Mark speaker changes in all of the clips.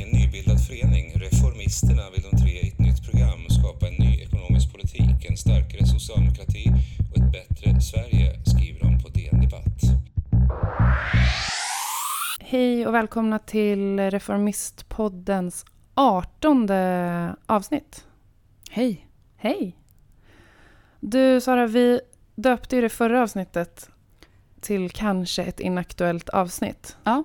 Speaker 1: I en nybildad förening, Reformisterna, vill de tre i ett nytt program skapa en ny ekonomisk politik, en starkare socialdemokrati och ett bättre Sverige, skriver de på DN Debatt.
Speaker 2: Hej och välkomna till Reformistpoddens artonde avsnitt.
Speaker 3: Hej.
Speaker 2: Hej! Du Sara, vi döpte ju det förra avsnittet till kanske ett inaktuellt avsnitt.
Speaker 3: Ja.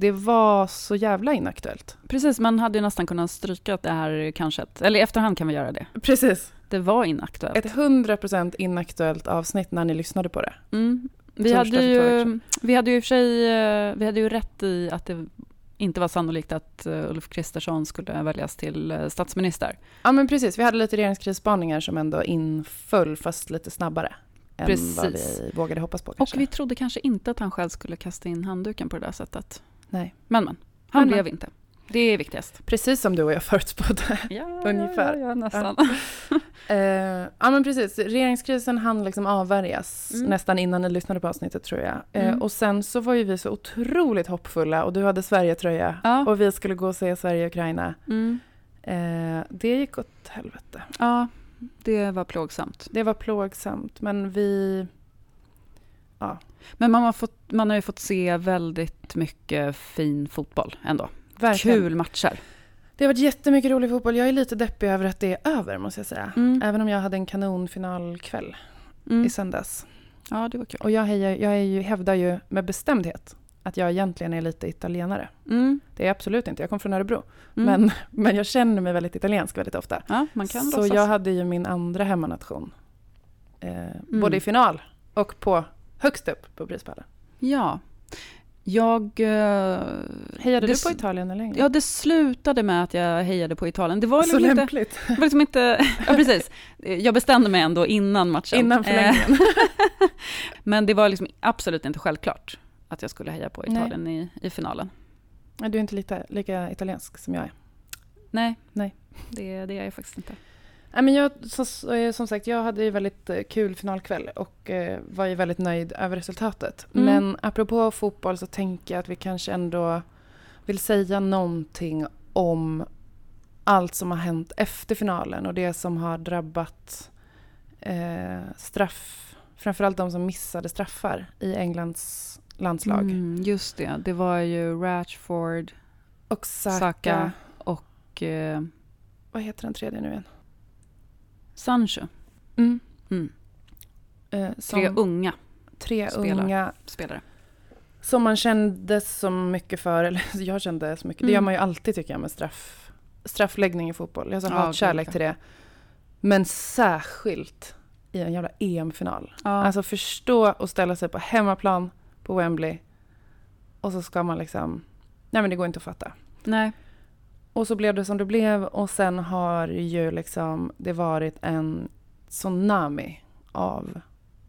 Speaker 2: Det var så jävla inaktuellt.
Speaker 3: Precis, man hade ju nästan kunnat stryka det här kanske. Eller i efterhand kan vi göra det.
Speaker 2: Precis.
Speaker 3: Det var inaktuellt.
Speaker 2: Ett 100% inaktuellt avsnitt när ni lyssnade på det.
Speaker 3: Mm. Vi, hade ju, vi hade ju i och för sig eh, vi hade ju rätt i att det inte var sannolikt att eh, Ulf Kristersson skulle väljas till eh, statsminister.
Speaker 2: Ja men precis, vi hade lite regeringskrissspaningar som ändå inföll fast lite snabbare. Än
Speaker 3: Precis.
Speaker 2: vad vi vågade hoppas på kanske.
Speaker 3: Och vi trodde kanske inte att han själv skulle kasta in handduken på det där sättet.
Speaker 2: Nej.
Speaker 3: Men men, han
Speaker 2: Men,
Speaker 3: blev inte. Det är viktigast.
Speaker 2: Precis som du och jag förutspådde.
Speaker 3: Ja,
Speaker 2: Ungefär.
Speaker 3: Ja, ja, nästan.
Speaker 2: Eh, ja men precis, regeringskrisen hann liksom avvärjas
Speaker 3: Mm.
Speaker 2: nästan innan ni lyssnade på avsnittet tror jag. Eh,
Speaker 3: Mm.
Speaker 2: Och sen så var ju vi så otroligt hoppfulla och du hade Sverige-tröja
Speaker 3: Ja.
Speaker 2: och vi skulle gå och se Sverige-Ukraina.
Speaker 3: Mm.
Speaker 2: Eh, det gick åt helvete.
Speaker 3: Ja, det var plågsamt.
Speaker 2: Det var plågsamt men vi...
Speaker 3: Men man har, fått, man har ju fått se väldigt mycket fin fotboll ändå.
Speaker 2: Verkligen.
Speaker 3: Kul matcher.
Speaker 2: Det har varit jättemycket rolig fotboll. Jag är lite deppig över att det är över måste jag säga.
Speaker 3: Mm.
Speaker 2: Även om jag hade en kanonfinalkväll
Speaker 3: Mm.
Speaker 2: i söndags.
Speaker 3: Ja, det var kul.
Speaker 2: Och jag, hejar, jag är ju, hävdar ju med bestämdhet att jag egentligen är lite italienare.
Speaker 3: Mm.
Speaker 2: Det är jag absolut inte, jag kommer från Örebro.
Speaker 3: Mm.
Speaker 2: Men, men jag känner mig väldigt italiensk väldigt ofta.
Speaker 3: ja, man kan
Speaker 2: Så
Speaker 3: låtsas.
Speaker 2: jag hade ju min andra hemmanation. Eh,
Speaker 3: Mm.
Speaker 2: Både i final och på högst upp på prispallen.
Speaker 3: Ja. Jag... eh,
Speaker 2: Hejade
Speaker 3: det
Speaker 2: du på Italien eller?
Speaker 3: Ja, det slutade med att jag hejade på Italien. Det var
Speaker 2: Så
Speaker 3: liksom inte...
Speaker 2: lämpligt.
Speaker 3: Det var liksom inte ja, precis. Jag bestämde mig ändå innan matchen.
Speaker 2: Innan
Speaker 3: Eh,
Speaker 2: förlängningen.
Speaker 3: Men det var liksom absolut inte självklart att jag skulle heja på
Speaker 2: Nej.
Speaker 3: Italien i, i finalen.
Speaker 2: Du är inte lika, lika italiensk som jag är.
Speaker 3: Nej,
Speaker 2: Nej.
Speaker 3: Det, det är jag faktiskt inte.
Speaker 2: Nej, men jag, eh, som sagt, jag hade ju väldigt eh, kul finalkväll och eh, var ju väldigt nöjd över resultatet.
Speaker 3: Mm.
Speaker 2: Men apropå fotboll så tänker jag att vi kanske ändå vill säga någonting om allt som har hänt efter finalen och det som har drabbat eh, straff, framförallt de som missade straffar i Englands landslag.
Speaker 3: Mm, just det, det var ju Rashford
Speaker 2: Och Saka,
Speaker 3: Saka. och eh,
Speaker 2: vad heter den tredje nu igen?
Speaker 3: Sancho.
Speaker 2: Mm.
Speaker 3: Mm.
Speaker 2: Eh,
Speaker 3: Tre unga
Speaker 2: tre
Speaker 3: spelar.
Speaker 2: unga
Speaker 3: spelare.
Speaker 2: Som man kände så mycket för, eller jag kände så mycket, det
Speaker 3: Mm.
Speaker 2: gör man ju alltid tycker jag med straff, straffläggning i fotboll. Jag har så
Speaker 3: Ja,
Speaker 2: hatkärlek
Speaker 3: gud,
Speaker 2: till det. Men särskilt i en jävla EM-final.
Speaker 3: Ja.
Speaker 2: Alltså förstå och ställa sig på hemmaplan på Wembley och så ska man liksom, nej men det går inte att fatta.
Speaker 3: Nej.
Speaker 2: Och så blev det som det blev och sen har ju liksom det varit en tsunami av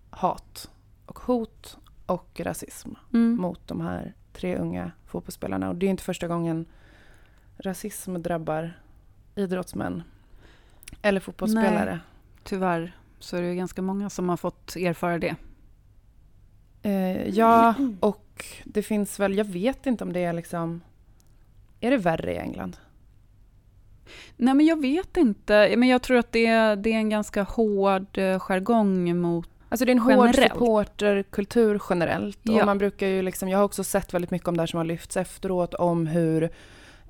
Speaker 2: hat och hot och rasism
Speaker 3: Mm.
Speaker 2: mot de här tre unga fotbollsspelarna. Och det är inte första gången rasism drabbar idrottsmän eller fotbollsspelare.
Speaker 3: Tyvärr så är det ju ganska många som har fått erfara det.
Speaker 2: Eh, ja, och det finns väl, jag vet inte om det är liksom, är det värre i England?
Speaker 3: Nej, men jag vet inte. Men jag tror att det är, det är en ganska hård eh, jargong mot...
Speaker 2: Alltså det är en hård
Speaker 3: Generellt.
Speaker 2: supporterkultur generellt.
Speaker 3: Ja.
Speaker 2: Och man brukar ju liksom, jag har också sett väldigt mycket om det här som har lyfts efteråt, om hur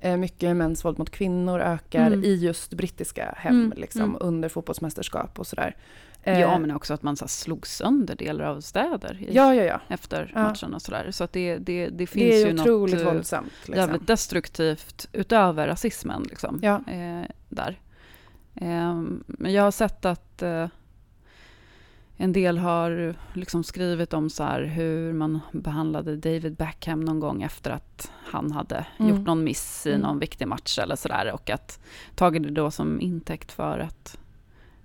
Speaker 2: mycket mäns våld mot kvinnor ökar
Speaker 3: Mm.
Speaker 2: i just brittiska hem
Speaker 3: Mm,
Speaker 2: liksom,
Speaker 3: mm.
Speaker 2: under fotbollsmästerskap och sådär. Eh,
Speaker 3: Ja, men också att man så slog sönder delar av städer i,
Speaker 2: ja, ja, ja.
Speaker 3: efter
Speaker 2: Ja.
Speaker 3: matchen och sådär. Så att det, det, det finns
Speaker 2: Det är
Speaker 3: ju
Speaker 2: otroligt
Speaker 3: något eh,
Speaker 2: våldsamt. Liksom.
Speaker 3: jävligt destruktivt utöver rasismen. Liksom,
Speaker 2: Ja.
Speaker 3: eh, där. Eh, men jag har sett att eh, en del har liksom skrivit om så hur man behandlade David Beckham någon gång efter att han hade
Speaker 2: Mm.
Speaker 3: gjort någon miss i
Speaker 2: Mm.
Speaker 3: någon viktig match eller sådär och att tagit det då som intäkt för att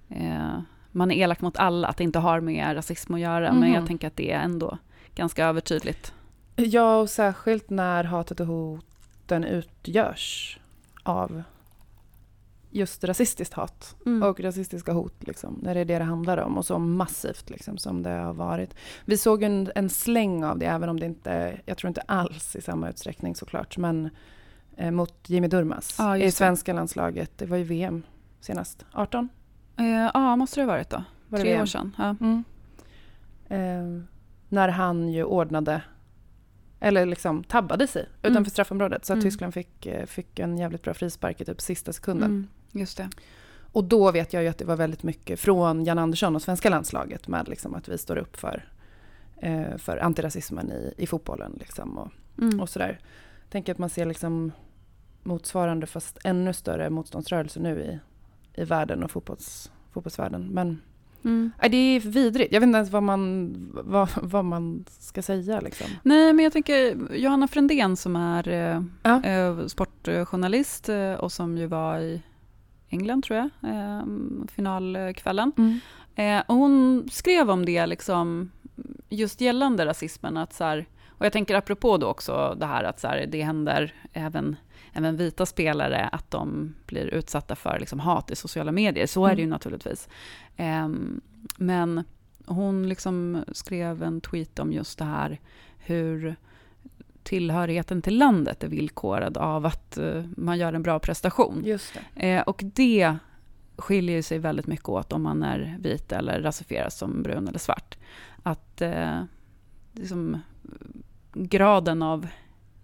Speaker 3: eh, man är elak mot alla, att det inte har med rasism att göra. Men
Speaker 2: Mhm.
Speaker 3: jag tänker att det är ändå ganska övertydligt.
Speaker 2: Ja, och särskilt när hatet och hoten utgörs av just rasistiskt hat
Speaker 3: Mm.
Speaker 2: och rasistiska hot. Liksom, när det är det det handlar om och så massivt liksom, som det har varit. Vi såg en, en släng av det, även om det inte, jag tror inte alls i samma utsträckning såklart, men eh, mot Jimmy Durmaz
Speaker 3: Ja,
Speaker 2: i
Speaker 3: just det.
Speaker 2: svenska landslaget. Det var ju VM senast. 18?
Speaker 3: Eh, Ja, måste det ha varit då.
Speaker 2: Var
Speaker 3: Tre
Speaker 2: VM?
Speaker 3: år sedan. Ja.
Speaker 2: Mm. Eh, när han ju ordnade, eller liksom tabbade sig utanför
Speaker 3: Mm.
Speaker 2: straffområdet. Så att
Speaker 3: Mm.
Speaker 2: Tyskland fick, eh, fick en jävligt bra frispark i typ sista sekunden.
Speaker 3: Mm, just det.
Speaker 2: Och då vet jag ju att det var väldigt mycket från Jan Andersson och svenska landslaget med liksom att vi står upp för, eh, för antirasismen i, i fotbollen. Liksom och,
Speaker 3: Mm.
Speaker 2: och sådär. Tänker att man ser liksom motsvarande fast ännu större motståndsrörelse nu i, i världen och fotbolls, fotbollsvärlden. Men
Speaker 3: Mm.
Speaker 2: nej, det är vidrigt. Jag vet inte ens vad man, vad, vad man ska säga. Liksom.
Speaker 3: Nej, men jag tänker Johanna Frändén som är eh,
Speaker 2: Ja.
Speaker 3: eh, sportjournalist eh, och som ju var i England, tror jag, eh, finalkvällen.
Speaker 2: Mm.
Speaker 3: Eh, och hon skrev om det, liksom, just gällande rasismen. Att så här, och jag tänker apropå då också det här att så här, det händer även, även vita spelare att de blir utsatta för liksom, hat i sociala medier. Så är det ju
Speaker 2: Mm.
Speaker 3: naturligtvis. Eh, men hon liksom skrev en tweet om just det här hur tillhörigheten till landet är villkorad av att eh, man gör en bra prestation.
Speaker 2: Just det.
Speaker 3: Eh, och det skiljer sig väldigt mycket åt om man är vit eller rasifierad som brun eller svart. Att eh, liksom, graden av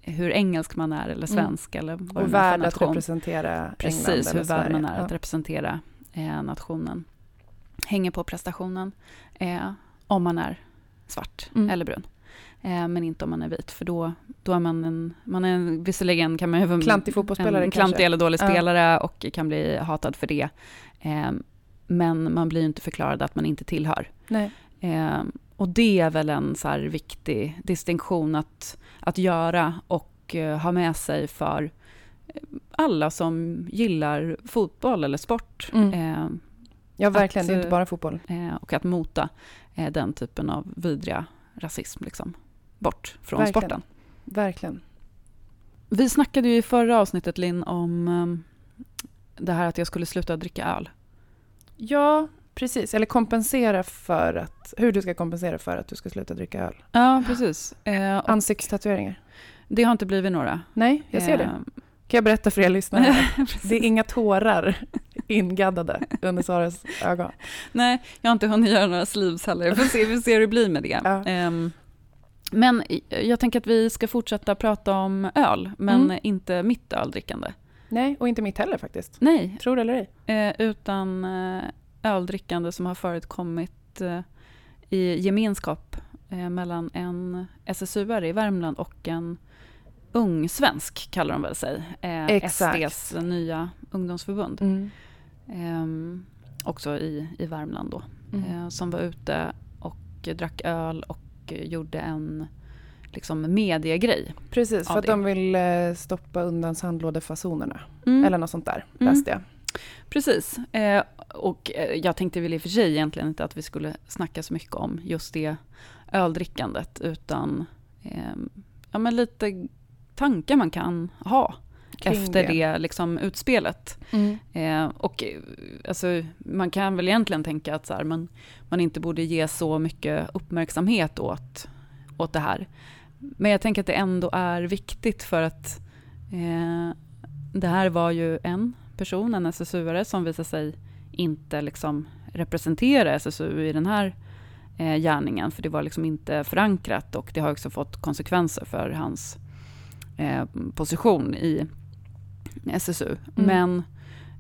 Speaker 3: hur engelsk man är eller svensk eller vad
Speaker 2: Och värd att
Speaker 3: nation.
Speaker 2: representera England
Speaker 3: Precis, hur värd man är
Speaker 2: Ja.
Speaker 3: att representera eh, nationen. Hänger på prestationen. Eh, om man är svart
Speaker 2: Mm.
Speaker 3: eller brun. Eh, men inte om man är vit, för då, då är man en... Man är en visserligen kan man ju vara
Speaker 2: Klantig fotbollsspelare
Speaker 3: en
Speaker 2: kanske.
Speaker 3: klantig eller dålig spelare och kan bli hatad för det. Eh, men man blir ju inte förklarad att man inte tillhör. Eh, och det är väl en så viktig distinktion att, att göra och eh, ha med sig för eh, alla som gillar fotboll eller sport.
Speaker 2: Mm.
Speaker 3: Eh,
Speaker 2: Ja, verkligen.
Speaker 3: Att,
Speaker 2: det är inte bara fotboll.
Speaker 3: och att mota den typen av vidriga rasism liksom, bort från
Speaker 2: Verkligen.
Speaker 3: sporten.
Speaker 2: Verkligen.
Speaker 3: Vi snackade ju i förra avsnittet, Linn, om eh, det här att jag skulle sluta dricka öl.
Speaker 2: Ja, precis. Eller kompensera för att... Hur du ska kompensera för att du ska sluta dricka öl.
Speaker 3: Ja, precis. Eh,
Speaker 2: Ansiktstatueringar.
Speaker 3: det har inte blivit några.
Speaker 2: Nej, jag ser det.
Speaker 3: Eh,
Speaker 2: Kan jag berätta för er lyssnare? Det är inga tårar ingaddade under Saras ögon.
Speaker 3: Nej, jag har inte hunnit göra några sleeves heller. Vi får se, vi får se hur det blir med det.
Speaker 2: Ja.
Speaker 3: Ehm, men jag tänker att vi ska fortsätta prata om öl, men
Speaker 2: Mm.
Speaker 3: inte mitt öldrickande.
Speaker 2: Nej, och inte mitt heller faktiskt.
Speaker 3: Nej,
Speaker 2: Tror det eller ej.
Speaker 3: eh, utan eh, öldrickande som har förekommit eh, i gemenskap eh, mellan en SSU-are i Värmland och en ung svensk, kallar de väl sig. Eh,
Speaker 2: Exakt.
Speaker 3: SDs nya ungdomsförbund.
Speaker 2: Mm.
Speaker 3: Ehm, också i, i Värmland då.
Speaker 2: Mm.
Speaker 3: som var ute och drack öl och gjorde en liksom mediegrej.
Speaker 2: Precis, för att
Speaker 3: det.
Speaker 2: de vill eh, stoppa undan sandlådefasonerna.
Speaker 3: Mm.
Speaker 2: Eller något sånt där,
Speaker 3: Mm.
Speaker 2: läste jag.
Speaker 3: Precis. Eh, och eh, jag tänkte väl i och för sig egentligen inte att vi skulle snacka så mycket om just det öldrickandet, utan eh, ja, men lite tankar man kan ha efter det, liksom, utspelet.
Speaker 2: Mm.
Speaker 3: Eh, och eh, alltså, man kan väl egentligen tänka att så här, man, man inte borde ge så mycket uppmärksamhet åt, åt det här. Men jag tänker att det ändå är viktigt för att eh, det här var ju en person, en SSU-are, som visade sig inte liksom representera SSU i den här eh, gärningen, för det var liksom inte förankrat och det har också fått konsekvenser för hans eh, position i SSU. Men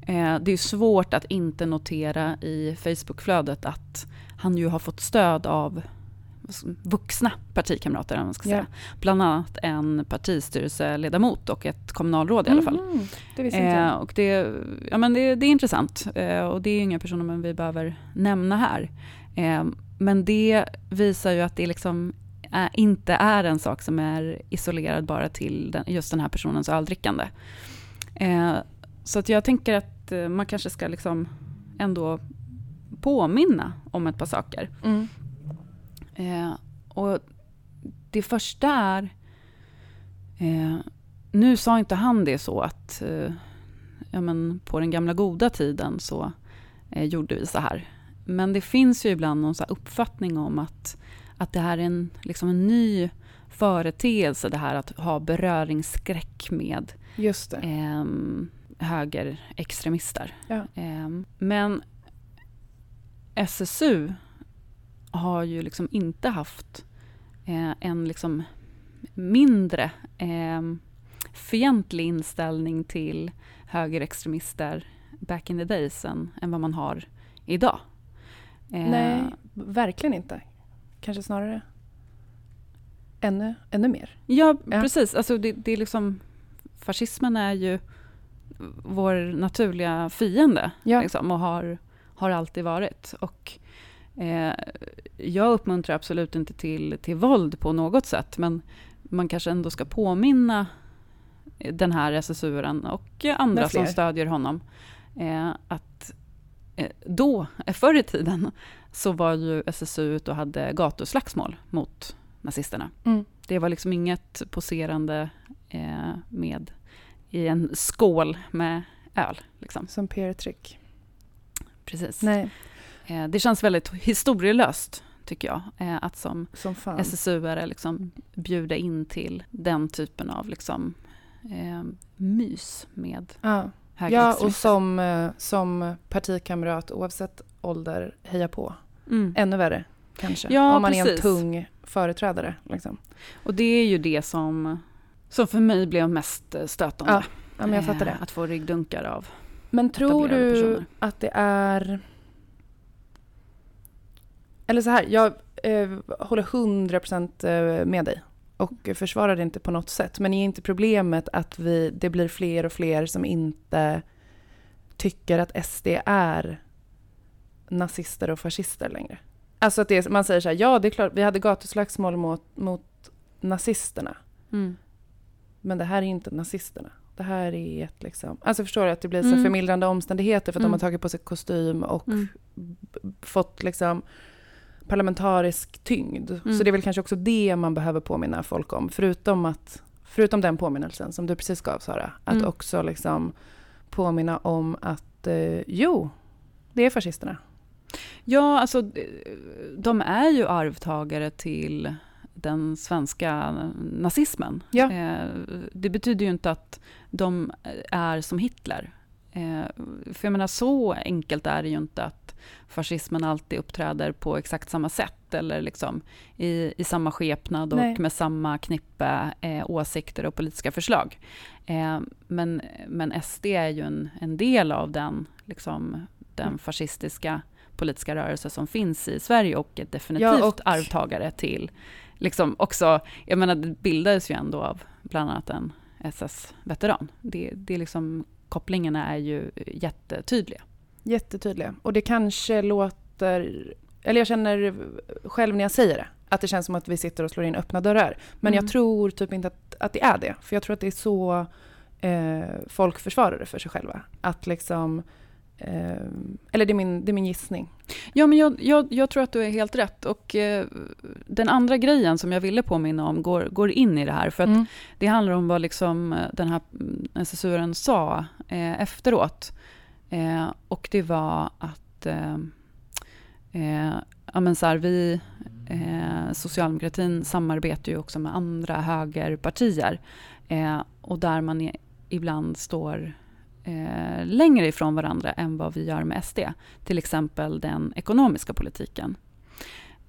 Speaker 3: eh, det är svårt att inte notera i Facebookflödet att han ju har fått stöd av vuxna partikamrater, om man ska säga. Bland annat en partistyrelseledamot och ett kommunalråd i alla fall.
Speaker 2: Mhm, Det visste inte
Speaker 3: Eh, och det, ja, men det, det är intressant eh, och det är inga personer vi behöver nämna här. Eh, men det visar ju att det liksom är, inte är en sak som är isolerad bara till den, just den här personens öldrickande. Eh, så att jag tänker att eh, man kanske ska liksom ändå påminna om ett par saker.
Speaker 2: Mm.
Speaker 3: Eh, och det första är... Eh, nu sa inte han det så att eh, ja, men på den gamla goda tiden så eh, gjorde vi så här. Men det finns ju ibland någon så uppfattning om att, att det här är en, liksom en ny företeelse det här att ha beröringsskräck med
Speaker 2: Just det.
Speaker 3: eh, högerextremister.
Speaker 2: Ja.
Speaker 3: Eh, men SSU har ju liksom inte haft eh, en liksom mindre eh, fientlig inställning till högerextremister back in the days än, än vad man har idag. Eh,
Speaker 2: Nej, verkligen inte. Kanske snarare ännu, ännu mer.
Speaker 3: Ja,
Speaker 2: Ja.
Speaker 3: precis. Alltså det, det är liksom, fascismen är ju vår naturliga fiende
Speaker 2: Ja.
Speaker 3: liksom, och har, har alltid varit. Och, eh, jag uppmuntrar absolut inte till, till våld på något sätt men man kanske ändå ska påminna den här SSU-aren och andra som stödjer honom eh, att eh, då, eh, förr i tiden, så var ju SSU ute och hade gatuslagsmål mot nazisterna.
Speaker 2: Mm.
Speaker 3: Det var liksom inget poserande med i en skål med öl. Liksom.
Speaker 2: Som PR-trick.
Speaker 3: Precis.
Speaker 2: Nej,
Speaker 3: Eh, det känns väldigt historielöst, tycker jag, eh, att som
Speaker 2: som.
Speaker 3: SSU-are liksom bjuda in till den typen av liksom, eh, mys med
Speaker 2: Ja, ja och som, eh, som partikamrat oavsett ålder heja på.
Speaker 3: Mm.
Speaker 2: Ännu värre kanske.
Speaker 3: Ja,
Speaker 2: Om man är en
Speaker 3: precis.
Speaker 2: tung företrädare. Liksom.
Speaker 3: Och det är ju det som, som för mig blev mest eh, stötande.
Speaker 2: Ja, Ja, men jag fattar
Speaker 3: Eh,
Speaker 2: det.
Speaker 3: Att få ryggdunkar av.
Speaker 2: Men tror du
Speaker 3: personer.
Speaker 2: att det är... Eller så här, jag eh, håller 100% eh, med dig och försvarar det inte på något sätt. Men är inte problemet att vi, det blir fler och fler som inte tycker att SD är nazister och fascister längre? Alltså att det, man säger så här, ja det är klart, vi hade gatuslagsmål mot, mot nazisterna.
Speaker 3: Mm.
Speaker 2: Men det här är inte nazisterna. Det här är ett liksom... Alltså förstår du att det blir så
Speaker 3: Mm.
Speaker 2: förmildrande omständigheter för att
Speaker 3: Mm.
Speaker 2: de har tagit på sig kostym och
Speaker 3: Mm.
Speaker 2: fått liksom parlamentarisk tyngd.
Speaker 3: Mm.
Speaker 2: Så det är väl kanske också det man behöver påminna folk om. Förutom, att, förutom den påminnelsen som du precis gav Sara. Att
Speaker 3: Mm.
Speaker 2: också liksom påminna om att eh, jo, det är fascisterna.
Speaker 3: Ja, alltså de är ju arvtagare till den svenska nazismen.
Speaker 2: Ja.
Speaker 3: Eh, det betyder ju inte att de är som Hitler. Eh, för jag menar, så enkelt är det ju inte att fascismen alltid uppträder på exakt samma sätt eller liksom i, i samma skepnad och
Speaker 2: Nej.
Speaker 3: med samma knippe eh, åsikter och politiska förslag. Eh, men, men SD är ju en, en del av den, liksom, den
Speaker 2: Mm.
Speaker 3: fascistiska politiska rörelse som finns i Sverige och är definitivt
Speaker 2: Ja, och-
Speaker 3: arvtagare till, liksom också, jag menar det bildades ju ändå av bland annat en SS-veteran. Det, det liksom, kopplingarna är ju jättetydliga.
Speaker 2: Jättetydliga. Och det kanske låter... Eller jag känner själv när jag säger det, att det känns som att vi sitter och slår in öppna dörrar. Men
Speaker 3: Mm.
Speaker 2: jag tror typ inte att, att det är det. För jag tror att det är så eh, folk försvarar det för sig själva. Att liksom... Eh, eller det är, min, det är min gissning.
Speaker 3: Ja, men jag, jag, jag tror att du är helt rätt. Och eh, den andra grejen som jag ville påminna om går, går in i det här. För att
Speaker 2: Mm.
Speaker 3: det handlar om vad liksom eh, den här mm, SSU-aren sa eh, efteråt. Eh, och det var att eh, ja, men så här, vi, socialdemokratin samarbetar ju också med andra högerpartier. Och där man ibland står eh, längre ifrån varandra än vad vi gör med SD. Till exempel den ekonomiska politiken.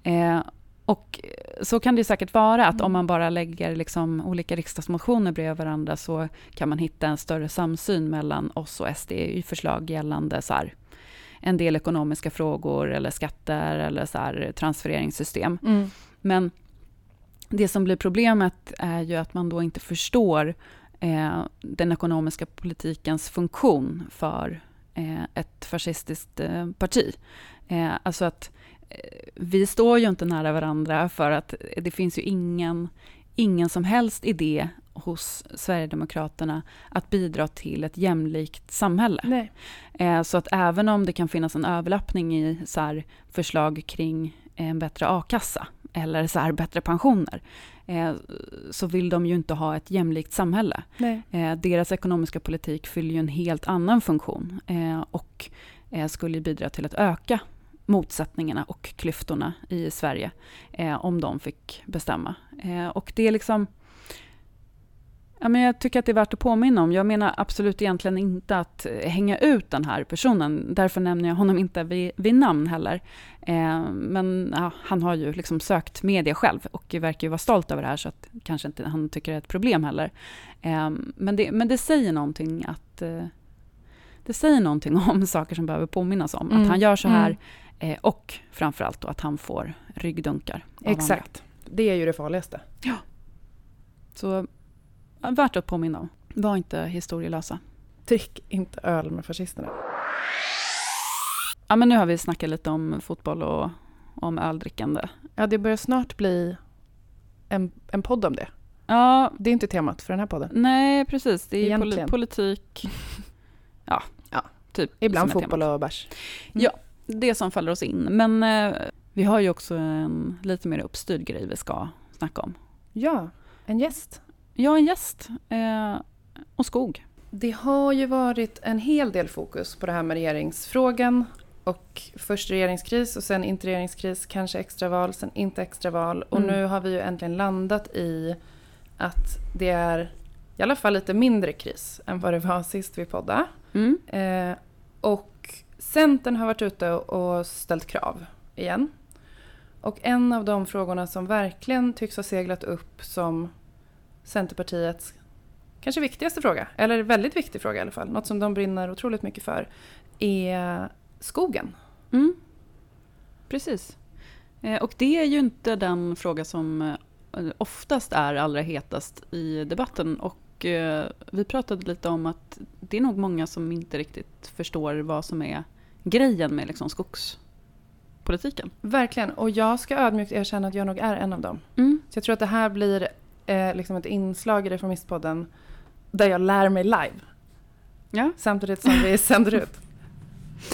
Speaker 3: Eh, och så kan det ju säkert vara, att om man bara lägger liksom olika riksdagsmotioner bredvid varandra så kan man hitta en större samsyn mellan oss och SD i förslag gällande så här, en del ekonomiska frågor eller skatter eller så här, transfereringssystem.
Speaker 2: Mm.
Speaker 3: Men det som blir problemet är ju att man då inte förstår eh, den ekonomiska politikens funktion för eh, ett fascistiskt eh, parti. Eh, alltså att eh, vi står ju inte nära varandra för att det finns ju ingen, ingen som helst idé hos Sverigedemokraterna att bidra till ett jämlikt samhälle.
Speaker 2: Nej.
Speaker 3: Eh, Så att även om det kan finnas en överlappning i så här förslag kring en bättre a-kassa eller så här bättre pensioner, eh, så vill de ju inte ha ett jämlikt samhälle. Eh, Deras ekonomiska politik fyller ju en helt annan funktion eh, och eh, skulle bidra till att öka motsättningarna och klyftorna i Sverige om de fick bestämma. Och det är liksom... Ja, men jag tycker att det är värt att påminna om. Jag menar absolut egentligen inte att hänga ut den här personen. Därför nämner jag honom inte vid, vid namn heller. Eh, men ja, han har ju liksom sökt media själv och verkar ju vara stolt över det här så att kanske inte han tycker det är ett problem heller. Eh, men, det, men det säger någonting att eh, det säger någonting om saker som behöver påminnas om. Mm. Att han gör så här mm. Eh, och framförallt då att han får ryggdunkar.
Speaker 2: Exakt. Det är ju det farligaste.
Speaker 3: Ja. Så värt att påminna om. Var inte historielösa.
Speaker 2: Drick inte öl med fascisterna.
Speaker 3: Ja, men nu har vi snackat lite om fotboll och om öldrickande.
Speaker 2: Ja, det börjar snart bli en, en podd om det.
Speaker 3: Ja.
Speaker 2: Det är inte temat för den här podden.
Speaker 3: Nej, precis. Det är Egentligen. politik. Ja,
Speaker 2: ja. typ. Ibland fotboll och bärs.
Speaker 3: Mm. Ja, det som faller oss in. Men eh, vi har ju också en lite mer uppstyrd grej vi ska snacka om.
Speaker 2: Ja, en gäst.
Speaker 3: Ja, en gäst. Eh, och skog.
Speaker 2: Det har ju varit en hel del fokus på det här med regeringsfrågan. Och först regeringskris och sen inte regeringskris, kanske extraval, sen inte extraval. Och mm. nu har vi ju äntligen landat i att det är i alla fall lite mindre kris än vad det var sist vi poddade. Mm. Eh, och Centern har varit ute och ställt krav igen. Och en av de frågorna som verkligen tycks ha seglat upp som Centerpartiets kanske viktigaste fråga, eller väldigt viktig fråga i alla fall, något som de brinner otroligt mycket för, är skogen.
Speaker 3: Mm. Precis. Eh, och det är ju inte den fråga som eh, oftast är allra hetast i debatten. Och eh, vi pratade lite om att det är nog många som inte riktigt förstår vad som är grejen med liksom skogspolitiken.
Speaker 2: Verkligen, och jag ska ödmjukt erkänna att jag nog är en av dem. Mm. Så jag tror att det här blir eh, liksom ett inslag i Reformistpodden där jag lär mig live. Ja. Samtidigt som vi sänder ut.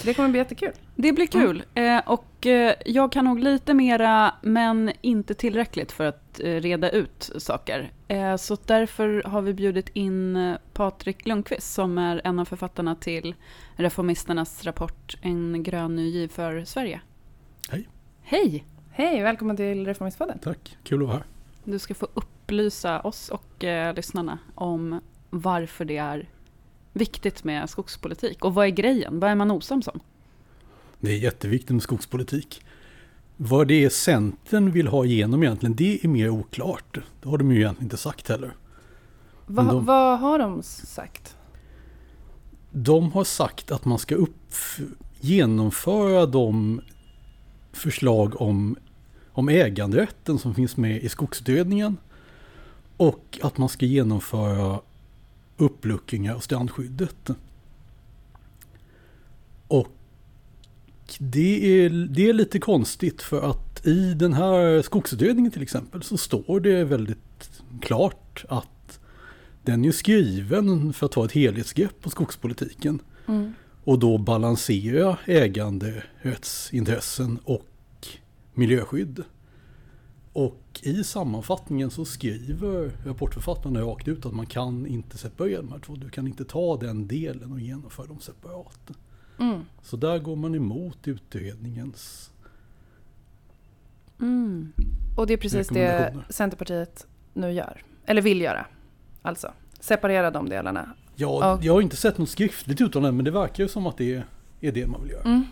Speaker 2: Det kommer bli jättekul.
Speaker 3: Det blir mm. kul. Mm. Eh, och eh, jag kan nog lite mera, men inte tillräckligt för att eh, reda ut saker. Eh, så därför har vi bjudit in eh, Patrik Lundqvist som är en av författarna till Reformisternas rapport En grön ny giv för Sverige.
Speaker 4: Hej.
Speaker 3: Hej.
Speaker 2: Hej, välkommen till Reformistpodden.
Speaker 4: Tack, kul att vara här.
Speaker 3: Du ska få upplysa oss och eh, lyssnarna om varför det är viktigt med skogspolitik? Och vad är grejen? Vad är man osams om?
Speaker 4: Det är jätteviktigt med skogspolitik. Vad det är Centern vill ha igenom egentligen, det är mer oklart. Det har de ju egentligen inte sagt heller.
Speaker 2: Va, de, vad har de sagt?
Speaker 4: De har sagt att man ska upp, genomföra de förslag om, om äganderätten som finns med i skogsutredningen. Och att man ska genomföra uppluckringar av strandskyddet. Och det är, det är lite konstigt för att i den här skogsutredningen till exempel så står det väldigt klart att den är skriven för att ta ett helhetsgrepp på skogspolitiken. Mm. Och då balansera äganderättsintressen och miljöskydd. Och i sammanfattningen så skriver rapportförfattarna rakt ut att man kan inte separera de här två. Du kan inte ta den delen och genomföra dem separat. Mm. Så där går man emot utredningens
Speaker 2: mm. Och det är precis det Centerpartiet nu gör. Eller vill göra. Alltså separera de delarna.
Speaker 4: Ja, och, jag har inte sett något skriftligt uttalande men det verkar ju som att det är det man vill göra. Mm.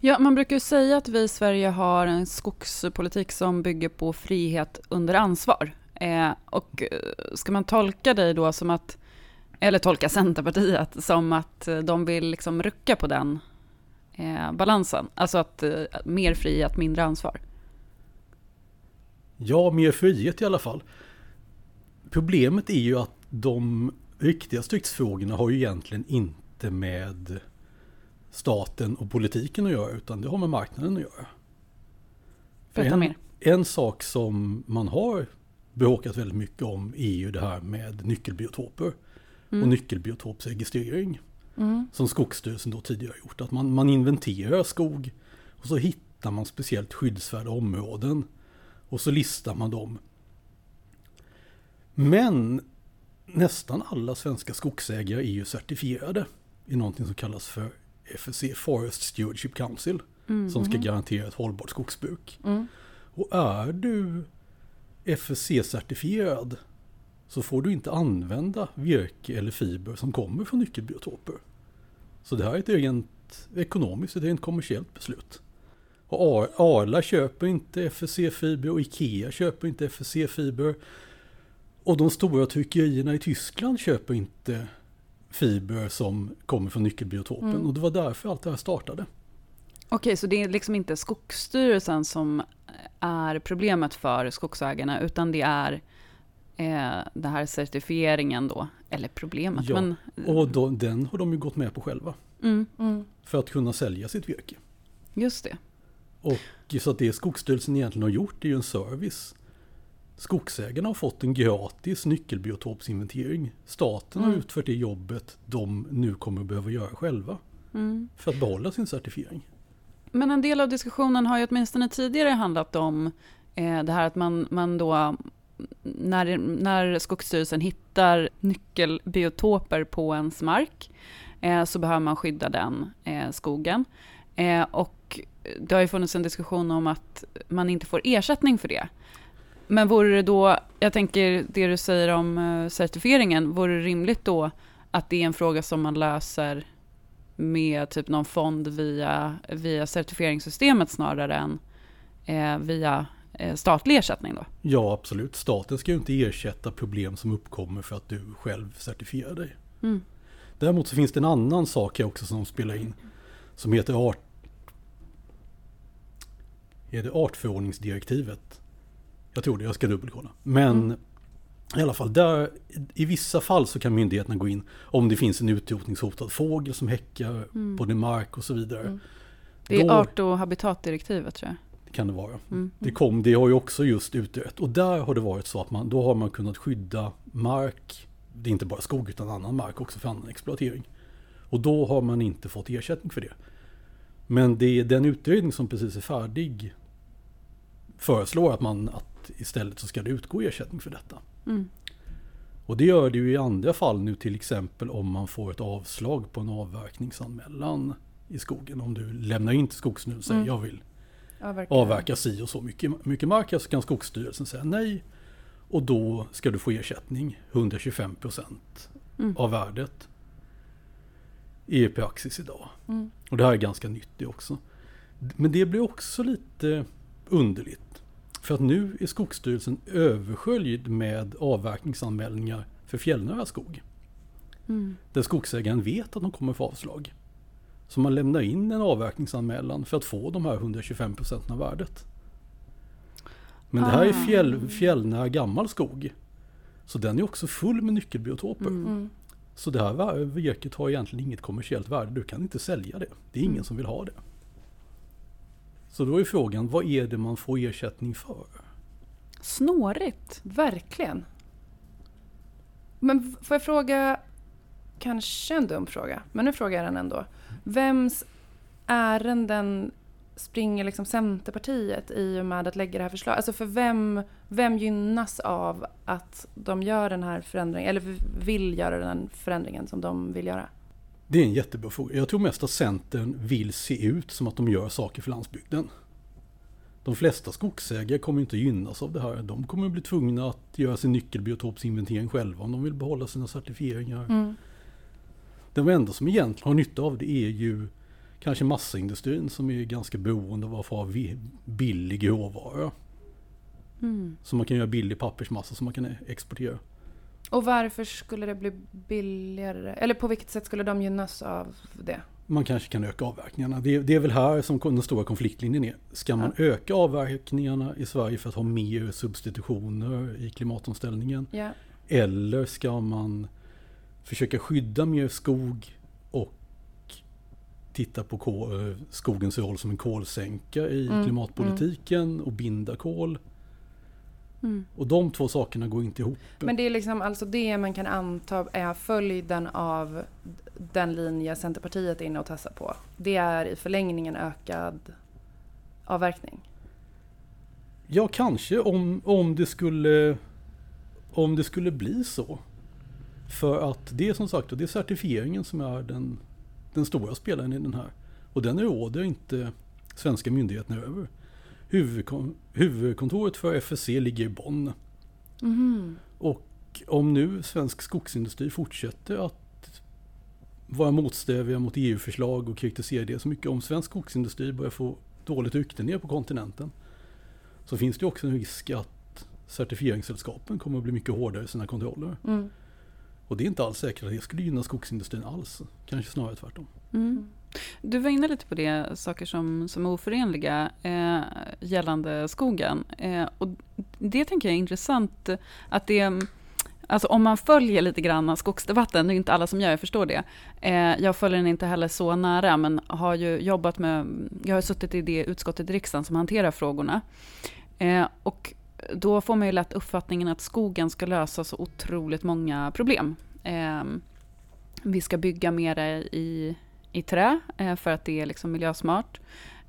Speaker 3: Ja, man brukar ju säga att vi i Sverige har en skogspolitik som bygger på frihet under ansvar. Eh, och eh, ska man tolka dig då som att, eller tolka Centerpartiet som att eh, de vill liksom rucka på den eh, balansen? Alltså att eh, mer frihet, mindre ansvar?
Speaker 4: Ja, mer frihet i alla fall. Problemet är ju att de riktiga stridsfrågorna har ju egentligen inte med staten och politiken att göra utan det har med marknaden att göra.
Speaker 3: Berätta mer.
Speaker 4: En sak som man har bråkat väldigt mycket om är ju det här med nyckelbiotoper mm. och nyckelbiotopsregistrering. Mm. Som Skogsstyrelsen då tidigare gjort. Att man, man inventerar skog och så hittar man speciellt skyddsvärda områden och så listar man dem. Men nästan alla svenska skogsägare är ju certifierade i någonting som kallas för FSC, Forest Stewardship Council.
Speaker 3: Mm.
Speaker 4: som ska
Speaker 2: Mhm.
Speaker 4: garantera ett hållbart skogsbruk.
Speaker 2: Mm.
Speaker 4: Och är du FSC-certifierad så får du inte använda virke eller fiber som kommer från nyckelbiotoper. Så det här är ett rent ekonomiskt, ett rent kommersiellt beslut. Och Ar- Arla köper inte FSC-fiber och Ikea köper inte FSC-fiber. Och de stora tryckerierna i Tyskland köper inte fiber som kommer från nyckelbiotopen.
Speaker 2: Mm.
Speaker 4: Och det var därför allt det här startade.
Speaker 3: Okej, så det är liksom inte Skogsstyrelsen som är problemet för skogsägarna, utan det är eh, den här certifieringen då, eller problemet,
Speaker 4: Ja,
Speaker 3: men...
Speaker 4: Och då, den har de ju gått med på själva.
Speaker 3: Mm,
Speaker 2: Mm.
Speaker 4: För att kunna sälja sitt virke.
Speaker 3: just det.
Speaker 4: Och så att det Skogsstyrelsen egentligen har gjort är ju en service. Skogsägarna har fått en gratis nyckelbiotopsinventering. Staten har
Speaker 2: Mm.
Speaker 4: utfört det jobbet de nu kommer behöva göra själva.
Speaker 3: Mm.
Speaker 4: För att behålla sin certifiering.
Speaker 3: Men en del av diskussionen har ju åtminstone tidigare handlat om eh, det här att man, man då, när, när Skogsstyrelsen hittar nyckelbiotoper på ens mark, eh, så behöver man skydda den eh, skogen. Eh, och det har ju funnits en diskussion om att man inte får ersättning för det. Men vore det då, jag tänker det du säger om eh, certifieringen, vore det rimligt då att det är en fråga som man löser med typ någon fond via, via certifieringssystemet snarare än eh, via eh, statlig ersättning då?
Speaker 4: Ja, absolut. Staten ska ju inte ersätta problem som uppkommer för att du själv certifierar dig.
Speaker 3: Mm.
Speaker 4: Däremot så finns det en annan sak här också som spelar in. Som heter art... Är det artförordningsdirektivet? Jag tror det, jag ska dubbelkolla. Men
Speaker 2: Mm.
Speaker 4: i alla fall, där, i vissa fall så kan myndigheterna gå in om det finns en utrotningshotad fågel som häckar
Speaker 3: Mm.
Speaker 4: på din mark och så vidare.
Speaker 2: Mm.
Speaker 3: Det är
Speaker 4: Då
Speaker 3: art och habitatdirektivet tror jag.
Speaker 4: kan det vara.
Speaker 3: Mm.
Speaker 4: Det, kom, det har ju också just utrett och där har det varit så att man, då har man kunnat skydda mark, det är inte bara skog utan annan mark också för annan exploatering. Och då har man inte fått ersättning för det. Men det är den utredning som precis är färdig föreslår att man att istället så ska det utgå ersättning för detta.
Speaker 3: Mm.
Speaker 4: Och det gör det ju i andra fall nu till exempel om man får ett avslag på en avverkningsanmälan i skogen. Om du lämnar in till Skogsstyrelsen och säger
Speaker 2: Mm.
Speaker 4: jag vill
Speaker 2: Avverka.
Speaker 4: avverka si och så mycket, mycket mark så kan Skogsstyrelsen säga nej. Och då ska du få ersättning, 125 procent
Speaker 3: Mm.
Speaker 4: av värdet. I praxis idag.
Speaker 2: Mm.
Speaker 4: Och det här är ganska nytt det också. Men det blir också lite underligt. För att nu är Skogsstyrelsen översköljd med avverkningsanmälningar för fjällnära skog.
Speaker 3: Mm.
Speaker 4: Där skogsägaren vet att de kommer få avslag. Så man lämnar in en avverkningsanmälan för att få de här 125 procenten av värdet. Men det här är
Speaker 3: Ah.
Speaker 4: fjäll, fjällnära gammal skog. Så den är också full med nyckelbiotoper.
Speaker 3: Mm.
Speaker 2: Mm.
Speaker 4: Så det här virket har egentligen inget kommersiellt värde. Du kan inte sälja det. Det är ingen
Speaker 3: Mm.
Speaker 4: som vill ha det. Så då är frågan, vad är det man får ersättning för?
Speaker 3: Snårigt.
Speaker 2: Verkligen. Men får jag fråga, kanske en dum fråga, men nu frågar jag den ändå. Vems ärenden springer liksom Centerpartiet i och med att lägga det här förslaget? Alltså för vem, vem gynnas av att de gör den här förändringen, eller vill göra den förändringen som de vill göra?
Speaker 4: Det är en jättebra fråga. Jag tror mest att Centern vill se ut som att de gör saker för landsbygden. De flesta skogsägare kommer inte gynnas av det här. De kommer bli tvungna att göra sin nyckelbiotopsinventering själva om de vill behålla sina certifieringar.
Speaker 2: Mm.
Speaker 4: Den enda som egentligen har nytta av det är ju kanske massaindustrin som är ganska beroende av att få ha billig råvara.
Speaker 3: Mm.
Speaker 4: Så man kan göra billig pappersmassa som man kan exportera.
Speaker 2: Och varför skulle det bli billigare? Eller på vilket sätt skulle de gynnas av det?
Speaker 4: Man kanske kan öka avverkningarna. Det är, det är väl här som den stora konfliktlinjen är. Ska man öka avverkningarna i Sverige för att ha mer substitutioner i klimatomställningen?
Speaker 2: Ja.
Speaker 4: Eller ska man försöka skydda mer skog och titta på eh, skogens roll som en kolsänka i
Speaker 2: Mm,
Speaker 4: klimatpolitiken och binda kol?
Speaker 3: Mm.
Speaker 4: Och de två sakerna går inte ihop.
Speaker 2: Men det är liksom alltså det man kan anta är följden av den linje Centerpartiet är inne och tassar på. Det är i förlängningen ökad avverkning.
Speaker 4: Ja, kanske om, om, det skulle, om det skulle bli så. För att det är som sagt det är certifieringen som är den, den stora spelaren i den här. Och den råder inte svenska myndigheterna över. Huvudkon huvudkontoret för FSC ligger i Bonn.
Speaker 2: Mm.
Speaker 4: Och om nu svensk skogsindustri fortsätter att vara motsträviga mot EU-förslag och kritisera det så mycket. Om svensk skogsindustri börjar få dåligt rykte ner på kontinenten så finns det också en risk att certifieringssällskapen kommer att bli mycket hårdare i sina kontroller.
Speaker 2: Mm.
Speaker 4: Och det är inte alls säkert att det skulle gynna skogsindustrin alls. Kanske snarare tvärtom.
Speaker 3: Mm. Du var inne lite på det, saker som, som är oförenliga eh, gällande skogen. Eh, och det tänker jag är intressant att det Alltså om man följer lite grann skogsdebatten, det är inte alla som gör, jag förstår det. Eh, jag följer den inte heller så nära, men har ju jobbat med, jag har suttit i det utskottet i riksdagen som hanterar frågorna. Eh, och då får man ju lätt uppfattningen att skogen ska lösa så otroligt många problem. Eh, vi ska bygga mer i, i trä eh, för att det är liksom miljösmart.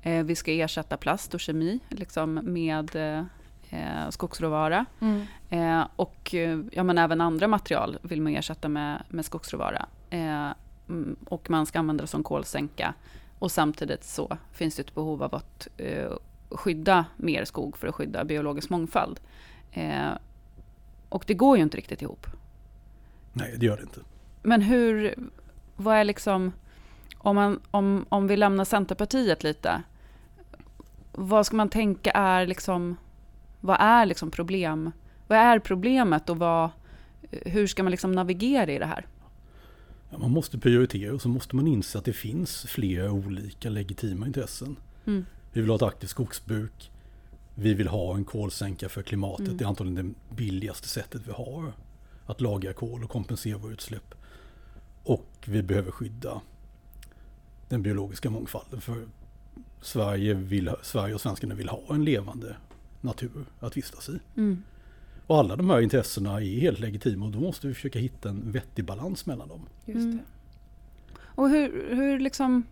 Speaker 3: Eh, vi ska ersätta plast och kemi liksom med eh, skogsråvara.
Speaker 2: Mm.
Speaker 3: Och ja, men även andra material vill man ersätta med, med skogsråvara. Mm, och man ska använda det som kolsänka. Och samtidigt så finns det ett behov av att skydda mer skog för att skydda biologisk mångfald. Och det går ju inte riktigt ihop.
Speaker 4: Nej, det gör det inte.
Speaker 3: Men hur, vad är liksom, om, man, om, om vi lämnar Centerpartiet lite, vad ska man tänka är liksom, vad är liksom problem, vad är problemet och vad, hur ska man liksom navigera i det här?
Speaker 4: Ja, man måste prioritera och så måste man inse att det finns flera olika legitima intressen.
Speaker 3: Mm.
Speaker 4: Vi vill ha ett aktivt skogsbruk. Vi vill ha en kolsänka för klimatet.
Speaker 3: Mm.
Speaker 4: Det är antagligen det billigaste sättet vi har att lagra kol och kompensera våra utsläpp. Och vi behöver skydda den biologiska mångfalden. För Sverige, vill, Sverige och svenskarna vill ha en levande natur att vistas i.
Speaker 3: Mm.
Speaker 4: Och alla de här intressena är helt legitima och då måste vi försöka hitta en vettig balans mellan dem.
Speaker 2: Just
Speaker 3: Mm. Och hur, hur, liksom,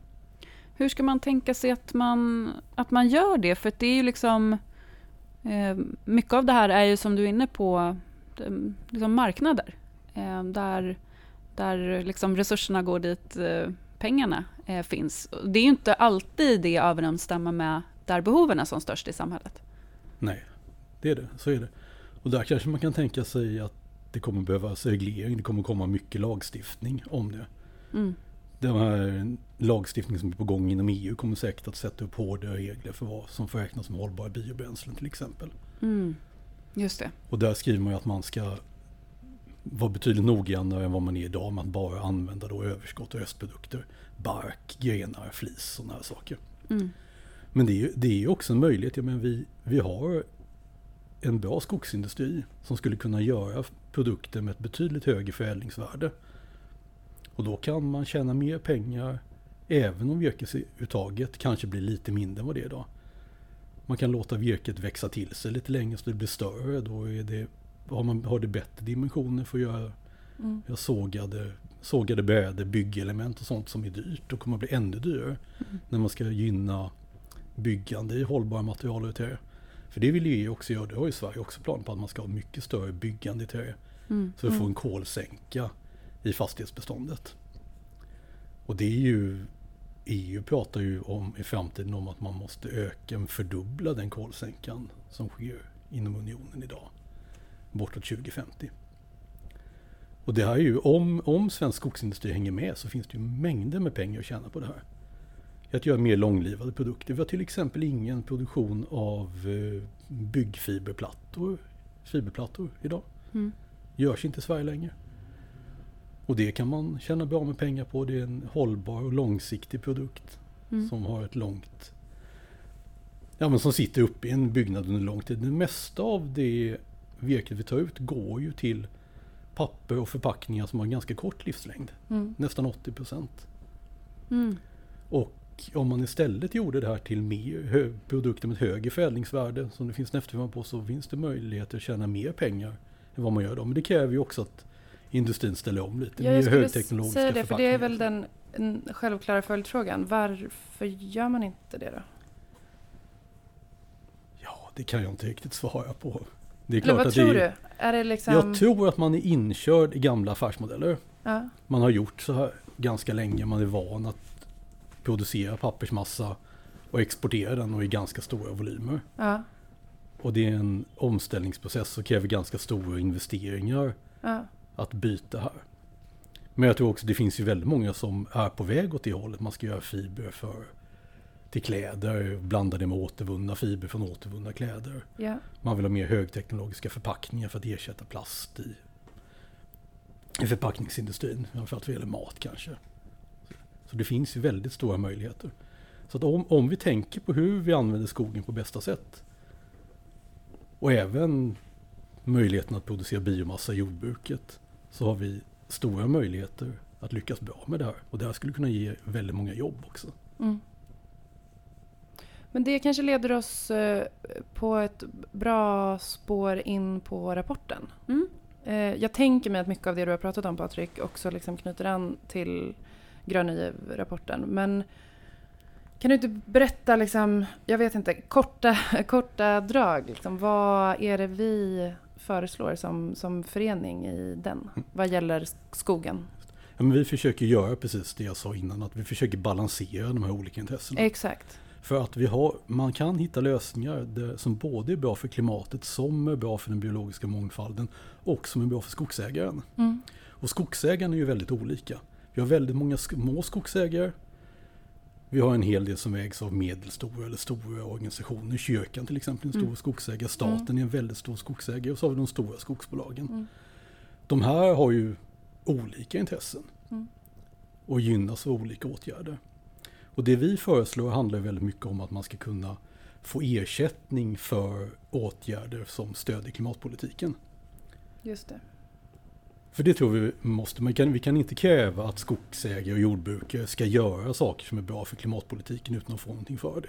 Speaker 3: hur ska man tänka sig att man, att man gör det? För det är ju liksom... Eh, mycket av det här är ju som du är inne på, eh, liksom marknader. Eh, där där liksom resurserna går dit eh, pengarna eh, finns. Det är ju inte alltid det överensstämmer med där behoven är som störst i samhället.
Speaker 4: Nej, det är det. Så är det. Och där kanske man kan tänka sig att det kommer behövas reglering. Det kommer komma mycket lagstiftning om det.
Speaker 3: Mm.
Speaker 4: Den här lagstiftningen som är på gång inom EU kommer säkert att sätta upp hårdare regler för vad som får räknas som hållbara biobränslen till exempel.
Speaker 3: Mm. Just det.
Speaker 4: Och där skriver man ju att man ska vara betydligt noggrannare än vad man är idag med att bara använda då överskott och restprodukter. Bark, grenar, flis och sådana här saker.
Speaker 3: Mm.
Speaker 4: Men det är ju det är ju också en möjlighet. Jag menar, vi, vi har en bra skogsindustri som skulle kunna göra produkter med ett betydligt högre förädlingsvärde. Och då kan man tjäna mer pengar även om virkesuttaget kanske blir lite mindre än vad det är idag. Man kan låta virket växa till sig lite längre så det blir större. Då är det, har, man, har det bättre dimensioner för att göra,
Speaker 2: Mm.
Speaker 4: göra sågade, sågade brädor, byggelement och sånt som är dyrt och kommer att bli ännu dyrare när man ska gynna byggande i hållbara material och trä. För det vill EU också göra. Det har ju Sverige också planer på att man ska ha mycket större byggande i trä.
Speaker 3: Mm.
Speaker 4: Så vi får en kolsänka i fastighetsbeståndet. Och det är ju EU pratar ju om i framtiden om att man måste öka, fördubbla den kolsänkan som sker inom unionen idag. Bortåt 2050. Och det här är ju, om, om svensk skogsindustri hänger med så finns det ju mängder med pengar att tjäna på det här. Att göra mer långlivade produkter. Vi har till exempel ingen produktion av eh, byggfiberplattor fiberplattor idag.
Speaker 3: Mm.
Speaker 4: Görs inte i Sverige längre. Och det kan man tjäna bra med pengar på. Det är en hållbar och långsiktig produkt
Speaker 3: Mm.
Speaker 4: som har ett långt... Ja men som sitter uppe i en byggnad under lång tid. Det mesta av det virket vi tar ut går ju till papper och förpackningar som har en ganska kort livslängd.
Speaker 2: Mm.
Speaker 4: Nästan 80 procent.
Speaker 3: Mm.
Speaker 4: Och om man istället gjorde det här till mer hö- produkter med högre förädlingsvärde som det finns en efterfrågan på så finns det möjligheter att tjäna mer pengar än vad man gör då. Men det kräver ju också att industrin ställer om lite.
Speaker 2: Ja, jag skulle
Speaker 4: högteknologiska
Speaker 2: säga det, för det är väl den en självklara följdfrågan. Varför gör man inte det då?
Speaker 4: Ja, det kan jag inte riktigt svara på. Det är
Speaker 2: Eller
Speaker 4: klart
Speaker 2: vad
Speaker 4: att
Speaker 2: tror
Speaker 4: är,
Speaker 2: du? Är det liksom...
Speaker 4: Jag tror att man är inkörd i gamla affärsmodeller.
Speaker 2: Ja.
Speaker 4: Man har gjort så här ganska länge. Man är van att producera pappersmassa och exportera den och i ganska stora volymer.
Speaker 2: Ja.
Speaker 4: Och det är en omställningsprocess som kräver ganska stora investeringar
Speaker 2: Ja.
Speaker 4: att byta här. Men jag tror också det finns ju väldigt många som är på väg åt det hållet. Man ska göra fiber för till kläder, blanda det med återvunna fiber från återvunna kläder.
Speaker 2: Ja.
Speaker 4: Man vill ha mer högteknologiska förpackningar för att ersätta plast i, i förpackningsindustrin. Framförallt vad gäller mat kanske. Så det finns ju väldigt stora möjligheter. Så att om, om vi tänker på hur vi använder skogen på bästa sätt och även möjligheten att producera biomassa i jordbruket så har vi stora möjligheter att lyckas bra med det här. Och det här skulle kunna ge väldigt många jobb också.
Speaker 2: Mm. Men det kanske leder oss eh, på ett bra spår in på rapporten.
Speaker 3: Mm.
Speaker 2: Eh, Jag tänker mig att mycket av det du har pratat om Patrik också liksom knyter an till Gröna giv-rapporten. Men kan du inte berätta, liksom, jag vet inte, korta, korta drag. Liksom, vad är det vi föreslår som, som förening i den vad gäller skogen?
Speaker 4: Ja, men vi försöker göra precis det jag sa innan, att vi försöker balansera de här olika intressena.
Speaker 2: Exakt.
Speaker 4: För att vi har, man kan hitta lösningar som både är bra för klimatet, som är bra för den biologiska mångfalden och som är bra för skogsägaren.
Speaker 2: Mm.
Speaker 4: Och skogsägarna är ju väldigt olika. Vi har väldigt många små skogsägare. Vi har en hel del som ägs av medelstora eller stora organisationer. Kyrkan till exempel är en stor
Speaker 2: Mm.
Speaker 4: skogsägare. Staten är en väldigt stor skogsägare. Och så har vi de stora skogsbolagen.
Speaker 2: Mm.
Speaker 4: De här har ju olika intressen.
Speaker 2: Mm.
Speaker 4: Och gynnas av olika åtgärder. Och det vi föreslår handlar väldigt mycket om att man ska kunna få ersättning för åtgärder som stödjer klimatpolitiken.
Speaker 2: Just det.
Speaker 4: För det tror vi måste. Man kan, vi kan inte kräva att skogsägare och jordbrukare ska göra saker som är bra för klimatpolitiken utan att få någonting för det.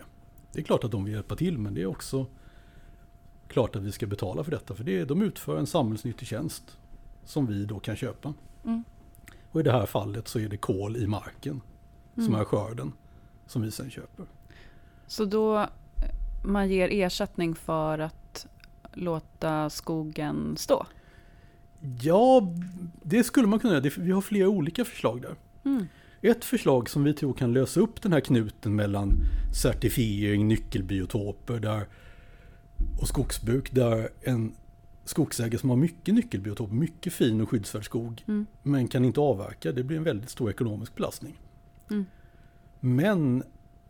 Speaker 4: Det är klart att de vill hjälpa till men det är också klart att vi ska betala för detta. För det, de utför en samhällsnyttig tjänst som vi då kan köpa.
Speaker 2: Mm.
Speaker 4: Och i det här fallet så är det kol i marken som
Speaker 2: Mm.
Speaker 4: är skörden som vi sen köper.
Speaker 3: Så då eh, man ger ersättning för att låta skogen stå?
Speaker 4: Ja, det skulle man kunna göra. Vi har flera olika förslag där.
Speaker 3: Mm.
Speaker 4: Ett förslag som vi tror kan lösa upp den här knuten mellan certifiering, nyckelbiotoper där, och skogsbruk där en skogsägare som har mycket nyckelbiotoper, mycket fin och skyddsvärd skog
Speaker 3: Mm.
Speaker 4: men kan inte avverka, det blir en väldigt stor ekonomisk belastning.
Speaker 3: Mm.
Speaker 4: Men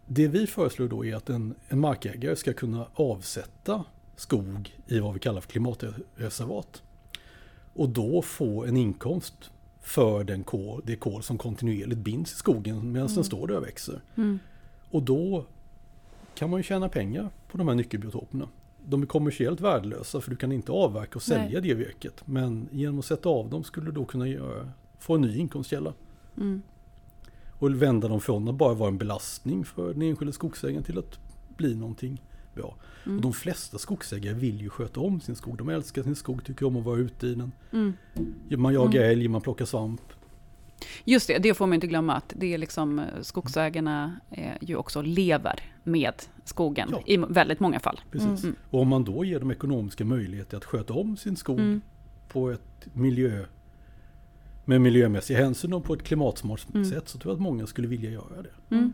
Speaker 4: det vi föreslår då är att en, en markägare ska kunna avsätta skog i vad vi kallar för klimatreservat. Och då få en inkomst för den kol, det kol som kontinuerligt binds i skogen medan den står där och växer.
Speaker 3: Mm.
Speaker 4: Och då kan man ju tjäna pengar på de här nyckelbiotoperna. De är kommersiellt värdelösa för du kan inte avverka och sälja det virket. Men genom att sätta av dem skulle du då kunna göra, få en ny inkomstkälla.
Speaker 3: Mm.
Speaker 4: Och vända dem från att bara vara en belastning för den enskilde skogsägaren till att bli någonting bra.
Speaker 3: Mm.
Speaker 4: Och de flesta skogsägare vill ju sköta om sin skog. De älskar sin skog, tycker om att vara ute i den.
Speaker 3: Mm.
Speaker 4: Man jagar
Speaker 2: Mm.
Speaker 4: älg, man plockar svamp.
Speaker 3: Just det, det får man inte glömma att det är liksom eh, skogsägarna eh, ju också lever med skogen
Speaker 4: Ja.
Speaker 3: i väldigt många fall.
Speaker 4: Precis.
Speaker 3: Mm.
Speaker 4: Och om man då ger dem ekonomiska möjligheter att sköta om sin skog
Speaker 3: Mm.
Speaker 4: på ett miljö med miljömässig hänsyn och på ett klimatsmart
Speaker 3: Mm.
Speaker 4: sätt så tror jag att många skulle vilja göra det.
Speaker 3: Mm.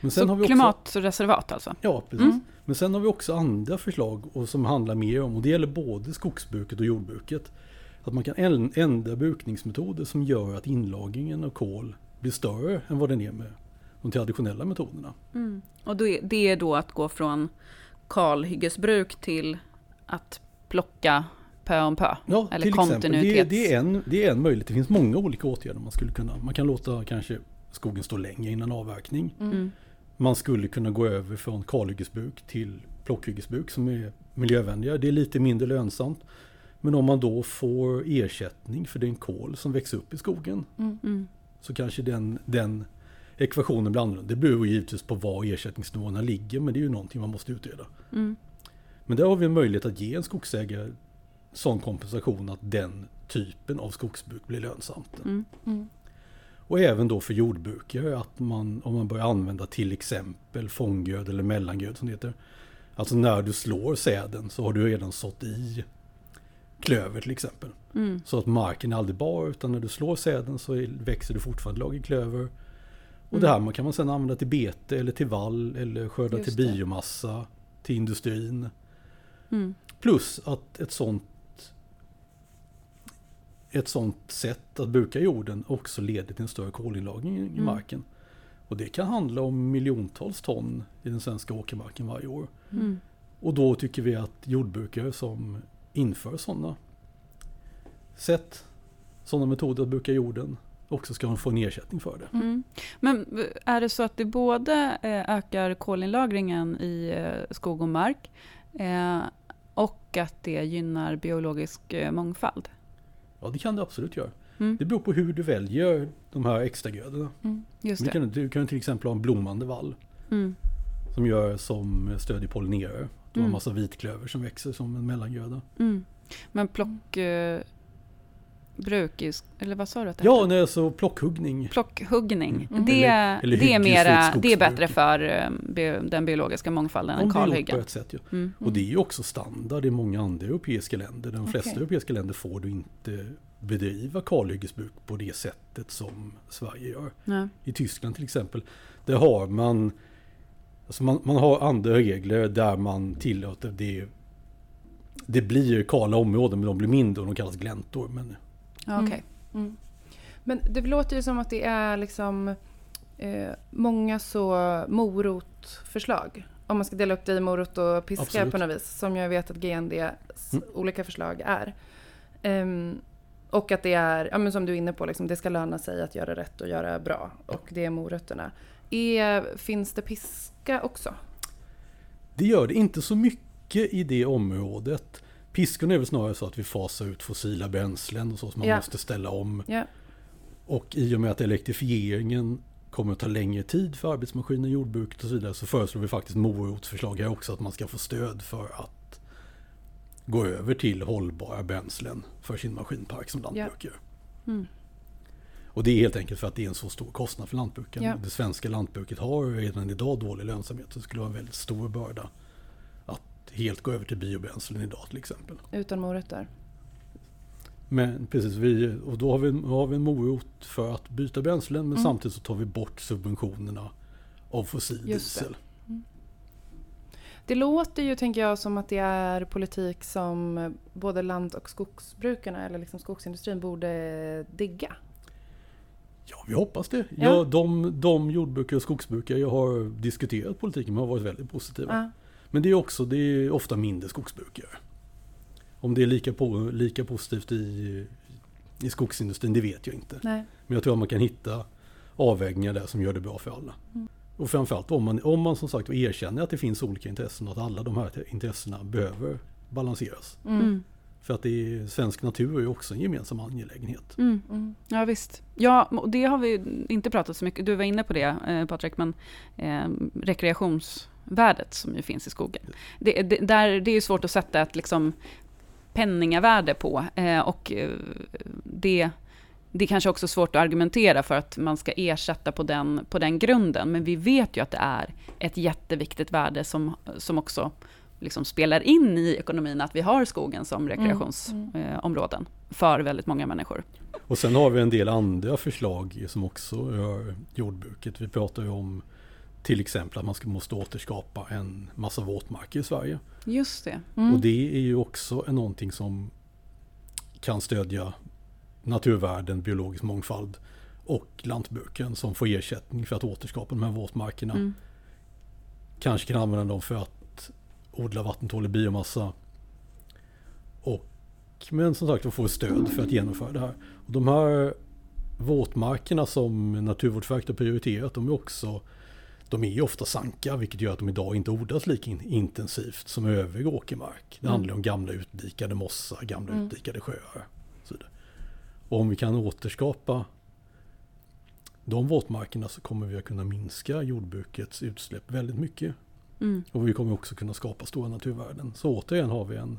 Speaker 4: Men sen
Speaker 3: Så
Speaker 4: har vi också,
Speaker 3: klimatreservat alltså?
Speaker 4: ja, precis.
Speaker 3: Mm.
Speaker 4: Men sen har vi också andra förslag och som handlar mer om, och det gäller både skogsbruket och jordbruket, att man kan ändra brukningsmetoder som gör att inlagringen av kol blir större än vad den är med de traditionella metoderna.
Speaker 3: Mm. Och det är då att gå från kalhyggesbruk till att plocka pö om pö?
Speaker 4: Ja,
Speaker 3: Eller
Speaker 4: till exempel. Det, det, är en, det är en möjlighet. Det finns många olika åtgärder man skulle kunna. Man kan låta kanske skogen stå länge innan avverkning.
Speaker 3: Mm.
Speaker 4: Man skulle kunna gå över från kalhyggesbruk till plockhyggesbruk som är miljövänligare. Det är lite mindre lönsamt. Men om man då får ersättning för den kol som växer upp i skogen
Speaker 3: Mm.
Speaker 4: så kanske den, den ekvationen blir annorlunda. Det beror givetvis på var ersättningsnivåerna ligger men det är ju någonting man måste utreda.
Speaker 3: Mm.
Speaker 4: Men där har vi en möjlighet att ge en skogsägare sån kompensation att den typen av skogsbruk blir lönsamt.
Speaker 3: Mm.
Speaker 2: Mm.
Speaker 4: Och även då för jordbrukare att man, om man börjar använda till exempel fånggröd eller mellangröd som det heter. Alltså när du slår säden så har du redan sått i klöver till exempel.
Speaker 3: Mm.
Speaker 4: Så att marken är aldrig bar utan när du slår säden så växer det fortfarande lager klöver. Och det här kan man sedan använda till bete eller till vall eller skörda
Speaker 2: Just
Speaker 4: till
Speaker 2: det.
Speaker 4: biomassa, till industrin.
Speaker 3: Mm.
Speaker 4: Plus att ett sånt ett sånt sätt att bruka jorden också leder till en större kolinlagring i
Speaker 2: Mm.
Speaker 4: marken. Och det kan handla om miljontals ton i den svenska åkermarken varje år.
Speaker 3: Mm.
Speaker 4: Och då tycker vi att jordbrukare som inför sådana sätt, sådana metoder att bruka jorden också ska få en ersättning för det.
Speaker 3: Mm. Men är det så att det både eh, ökar kolinlagringen i eh, skog och mark eh, och att det gynnar biologisk mångfald?
Speaker 4: Ja, det kan det absolut göra.
Speaker 3: Mm.
Speaker 4: Det beror på hur du väljer de här extragrödorna.
Speaker 2: Mm.
Speaker 3: Just
Speaker 4: Du kan, du kan till exempel ha en blommande vall
Speaker 3: Mm.
Speaker 4: som gör som stödjer pollinerare. Du har en
Speaker 3: Mm.
Speaker 4: massa vitklöver som växer som en mellangröda.
Speaker 3: Mm. Men plock... Bruk eller vad sa du att det
Speaker 4: Ja, nej, så plockhuggning.
Speaker 3: Plockhuggning.
Speaker 2: Mm.
Speaker 3: Det,
Speaker 4: Eller- eller
Speaker 3: det, är mera, det är bättre för eh, den biologiska mångfalden än
Speaker 4: på
Speaker 3: kalhyggen.
Speaker 4: ett sätt. Ja.
Speaker 3: Mm.
Speaker 4: Och det är ju också standard i många andra europeiska länder. De flesta
Speaker 2: Okej.
Speaker 4: europeiska länder får du inte bedriva kalhyggesbruk på det sättet som Sverige gör.
Speaker 3: Ja.
Speaker 4: I Tyskland till exempel, där har man alltså man, man har andra regler där man tillåter det det blir kala områden men de blir mindre och de kallas gläntor. Men
Speaker 3: Ja, Okej.
Speaker 2: Mm. Men det låter ju som att det är liksom eh, många så morotförslag. Om man ska dela upp det i morot och piska
Speaker 4: Absolut.
Speaker 2: på något vis. Som jag vet att GNDs
Speaker 4: Mm.
Speaker 2: olika förslag är. Ehm, och att det är, ja, men som du är inne på, liksom, det ska löna sig att göra rätt och göra bra. Och det är morötterna. Är, finns det piska också?
Speaker 4: det gör det inte så mycket i det området. Piskan är väl snarare så att vi fasar ut fossila bränslen och så som man
Speaker 2: Ja.
Speaker 4: måste ställa om.
Speaker 2: Ja.
Speaker 4: Och i och med att elektrifieringen kommer att ta längre tid för arbetsmaskiner, jordbruket och så vidare så föreslår vi faktiskt morotsförslag här också att man ska få stöd för att gå över till hållbara bränslen för sin maskinpark som lantbruk gör.
Speaker 3: Mm.
Speaker 4: Och det är helt enkelt för att det är en så stor kostnad för lantbruken.
Speaker 2: Ja.
Speaker 4: Det svenska lantbruket har redan idag dålig lönsamhet så det skulle vara en väldigt stor börda helt gå över till biobränslen idag till exempel.
Speaker 2: Utan morötter?
Speaker 4: Men precis, vi, och då har vi, har vi en morot för att byta bränslen men
Speaker 2: Mm.
Speaker 4: samtidigt så tar vi bort subventionerna av fossil
Speaker 2: Just det.
Speaker 4: diesel.
Speaker 2: Det låter ju, tänker jag, som att det är politik som både land och skogsbrukarna, eller liksom skogsindustrin, borde digga.
Speaker 4: Ja, vi hoppas det.
Speaker 2: Ja.
Speaker 4: Ja. de, de jordbrukare och skogsbrukare jag har diskuterat politiken med har varit väldigt positiva.
Speaker 2: Ja.
Speaker 4: Men det är också det är ofta mindre skogsbrukare. Om det är lika, på, lika positivt i, i skogsindustrin, det vet jag inte.
Speaker 2: Nej.
Speaker 4: Men jag tror att man kan hitta avvägningar där som gör det bra för alla.
Speaker 2: Mm.
Speaker 4: Och framförallt om man, om man som sagt erkänner att det finns olika intressen och att alla de här intressena behöver balanseras.
Speaker 2: Mm.
Speaker 4: För att det är, svensk natur är ju också en gemensam angelägenhet.
Speaker 3: Mm.
Speaker 2: Mm.
Speaker 3: Ja visst. Ja, och det har vi inte pratat så mycket. Du var inne på det eh, Patrik, men eh, rekreationsvärdet som ju finns i skogen. Det, det, där, det är ju svårt att sätta ett liksom, penningavärde på. Eh, och eh, det, det är kanske också svårt att argumentera för att man ska ersätta på den, på den grunden. Men vi vet ju att det är ett jätteviktigt värde som, som också liksom spelar in i ekonomin, att vi har skogen som rekreationsområden för väldigt många människor.
Speaker 4: Och sen har vi en del andra förslag som också rör jordbruket. Vi pratar ju om till exempel att man ska, måste återskapa en massa våtmarker i Sverige.
Speaker 3: Just det.
Speaker 2: Mm.
Speaker 4: Och det är ju också en någonting som kan stödja naturvärden, biologisk mångfald och lantbruken som får ersättning för att återskapa de här våtmarkerna.
Speaker 3: Mm.
Speaker 4: Kanske kan använda dem för att odla vattentålig biomassa. Och, men som sagt, de får stöd för att genomföra det här. Och de här våtmarkerna som Naturvårdsverket har prioriterat, de är också de är ju ofta sanka, vilket gör att de idag inte odlas lika in, intensivt som övrig åkermark. Det
Speaker 2: Mm.
Speaker 4: handlar om gamla utdikade mossar, gamla
Speaker 2: Mm.
Speaker 4: utdikade sjöar. Och om vi kan återskapa de våtmarkerna så kommer vi att kunna minska jordbrukets utsläpp väldigt mycket.
Speaker 3: Mm.
Speaker 4: Och vi kommer också kunna skapa stora naturvärden. Så återigen har vi en,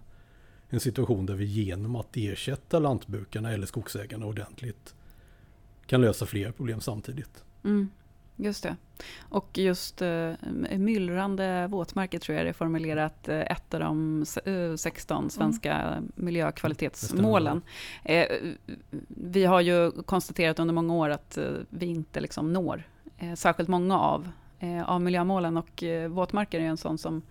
Speaker 4: en situation där vi genom att ersätta lantbrukarna eller skogsägarna ordentligt kan lösa flera problem samtidigt.
Speaker 3: Mm. Just det. Och just eh, myllrande våtmarker tror jag det är formulerat eh, ett av de se- eh, 16 svenska miljökvalitetsmålen. Eh, vi har ju konstaterat under många år att vi inte liksom når särskilt många av, av miljömålen och eh, våtmarker är en sån som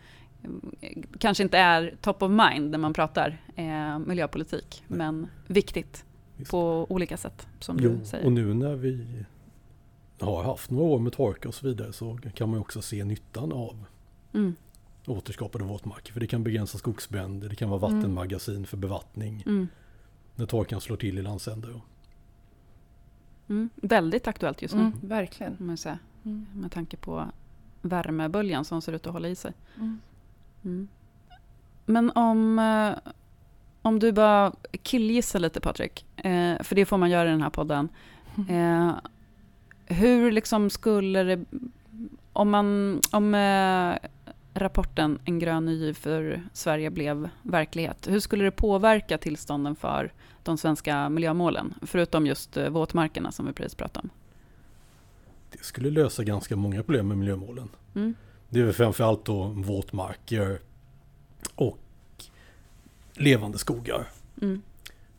Speaker 3: eh, kanske inte är top of mind när man pratar eh, miljöpolitik,
Speaker 4: Nej.
Speaker 3: men viktigt
Speaker 4: Visst.
Speaker 3: på olika sätt som
Speaker 4: Jo,
Speaker 3: du säger.
Speaker 4: och nu när vi har haft några år med torka och så vidare så kan man också se nyttan av
Speaker 3: Mm,
Speaker 4: återskapade våtmarker. För det kan begränsa skogsbränder, det kan vara
Speaker 2: Mm.
Speaker 4: vattenmagasin för bevattning
Speaker 3: mm,
Speaker 4: när torkan slår till i landsändar.
Speaker 3: mm. Väldigt aktuellt just nu,
Speaker 2: Mm, verkligen.
Speaker 3: om man säger,
Speaker 2: Mm.
Speaker 3: med tanke på värmeböljan som ser ut att hålla i sig.
Speaker 2: Mm.
Speaker 3: Mm. Men om, eh, om du bara killgissar lite Patrik, eh, för det får man göra i den här podden. Eh, hur liksom skulle det, om, man, om rapporten En grön ny för Sverige blev verklighet, hur skulle det påverka tillstånden för de svenska miljömålen? Förutom just våtmarkerna som vi precis pratade om.
Speaker 4: Det skulle lösa ganska många problem med miljömålen.
Speaker 3: Mm.
Speaker 4: Det är framförallt då våtmarker och levande skogar.
Speaker 3: Mm.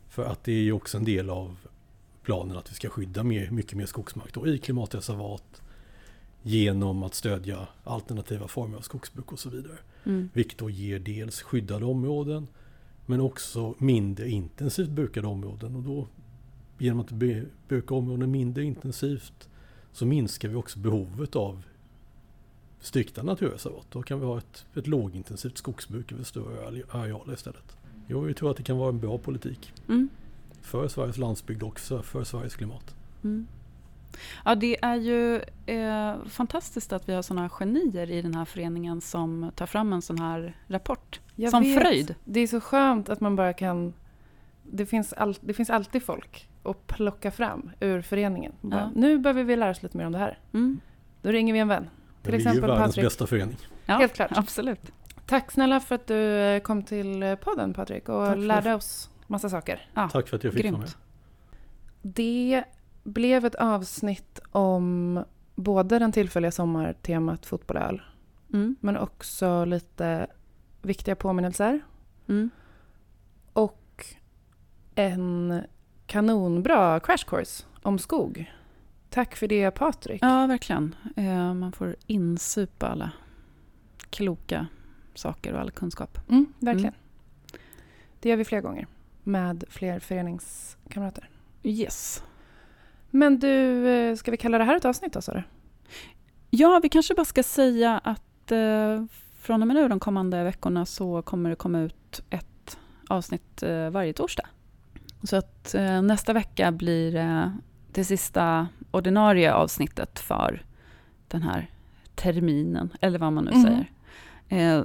Speaker 4: För att det är ju också en del av planen att vi ska skydda mer, mycket mer skogsmark då i klimatreservat genom att stödja alternativa former av skogsbruk och så vidare.
Speaker 3: Mm.
Speaker 4: Vilket då ger dels skyddade områden men också mindre intensivt brukade områden. Och då genom att bruka områden mindre intensivt så minskar vi också behovet av strikta naturreservat. Då kan vi ha ett, ett lågintensivt skogsbruk över större ale- arealer istället. Jo, jag tror att det kan vara en bra politik
Speaker 3: Mm.
Speaker 4: för Sveriges landsbygd och för Sveriges klimat.
Speaker 3: Mm. Ja, det är ju eh, fantastiskt att vi har såna genier i den här föreningen som tar fram en sån här rapport.
Speaker 2: Jag
Speaker 3: som
Speaker 2: vet.
Speaker 3: fröjd.
Speaker 2: Det är så skönt att man bara kan... Det finns, all, det finns alltid folk att plocka fram ur föreningen. Bara,
Speaker 3: Ja.
Speaker 2: Nu behöver vi lära oss lite mer om det här.
Speaker 3: Mm.
Speaker 2: Då ringer vi en vän.
Speaker 4: Men
Speaker 2: Till
Speaker 4: vi är ju världens
Speaker 2: Patrik.
Speaker 4: bästa förening.
Speaker 3: Ja,
Speaker 2: Helt klart.
Speaker 3: Absolut.
Speaker 2: Tack snälla för att du eh, kom till eh, podden Patrik och lärde
Speaker 4: det.
Speaker 2: oss massa saker.
Speaker 3: Ja,
Speaker 4: Tack för att jag fick vara med.
Speaker 2: Det blev ett avsnitt om både den tillfälliga sommartemat fotboll och öl
Speaker 3: Mm.
Speaker 2: men också lite viktiga påminnelser
Speaker 3: Mm.
Speaker 2: och en kanonbra crash course om skog. Tack för det Patrik.
Speaker 3: Ja, verkligen. Eh, man får insupa alla kloka saker och all kunskap.
Speaker 2: Mm, verkligen. Det gör vi fler gånger med fler föreningskamrater.
Speaker 3: Yes.
Speaker 2: Men du, eh, ska vi kalla det här ett avsnitt då sa du?
Speaker 3: Ja, vi kanske bara ska säga att eh, från och med nu de kommande veckorna så kommer det komma ut ett avsnitt eh, varje torsdag. Så att eh, nästa vecka blir eh, det sista ordinarie avsnittet för den här terminen, eller vad man nu
Speaker 2: Mhm.
Speaker 3: säger. Eh,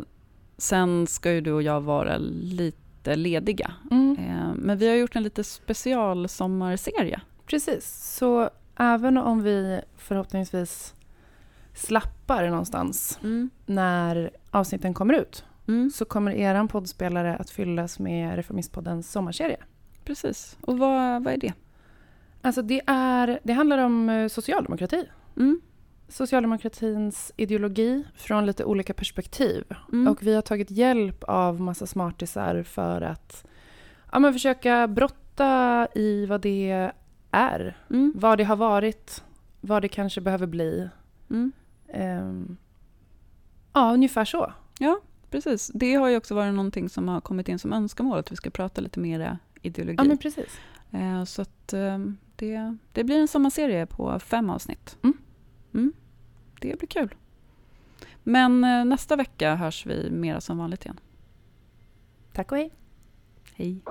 Speaker 3: sen ska ju du och jag vara lite lediga.
Speaker 2: Mm.
Speaker 3: Eh, men vi har gjort en lite special sommarserie.
Speaker 2: Precis, så även om vi förhoppningsvis slappar någonstans när avsnitten kommer ut
Speaker 3: Mm,
Speaker 2: så kommer eran poddspelare att fyllas med Reformistpoddens sommarserie.
Speaker 3: Precis. Och vad, vad är det?
Speaker 2: Alltså det, är, det handlar om eh, socialdemokrati.
Speaker 3: Mm,
Speaker 2: Socialdemokratins ideologi från lite olika perspektiv.
Speaker 3: mm,
Speaker 2: Och vi har tagit hjälp av massa smartisar för att ja, men försöka brotta i vad det är.
Speaker 3: mm,
Speaker 2: Vad det har varit, vad det kanske behöver bli. Ehm, ja, ungefär så.
Speaker 3: Precis. Det har ju också varit någonting som har kommit in som önskemål, att vi ska prata lite mer ideologi.
Speaker 2: Ja, men precis.
Speaker 3: Eh, Så att eh, det, det blir en sommarserie på fem avsnitt.
Speaker 2: Mm.
Speaker 3: Mm. Det blir kul. Men eh, nästa vecka hörs vi mera som vanligt igen.
Speaker 2: Tack och hej.
Speaker 3: Hej.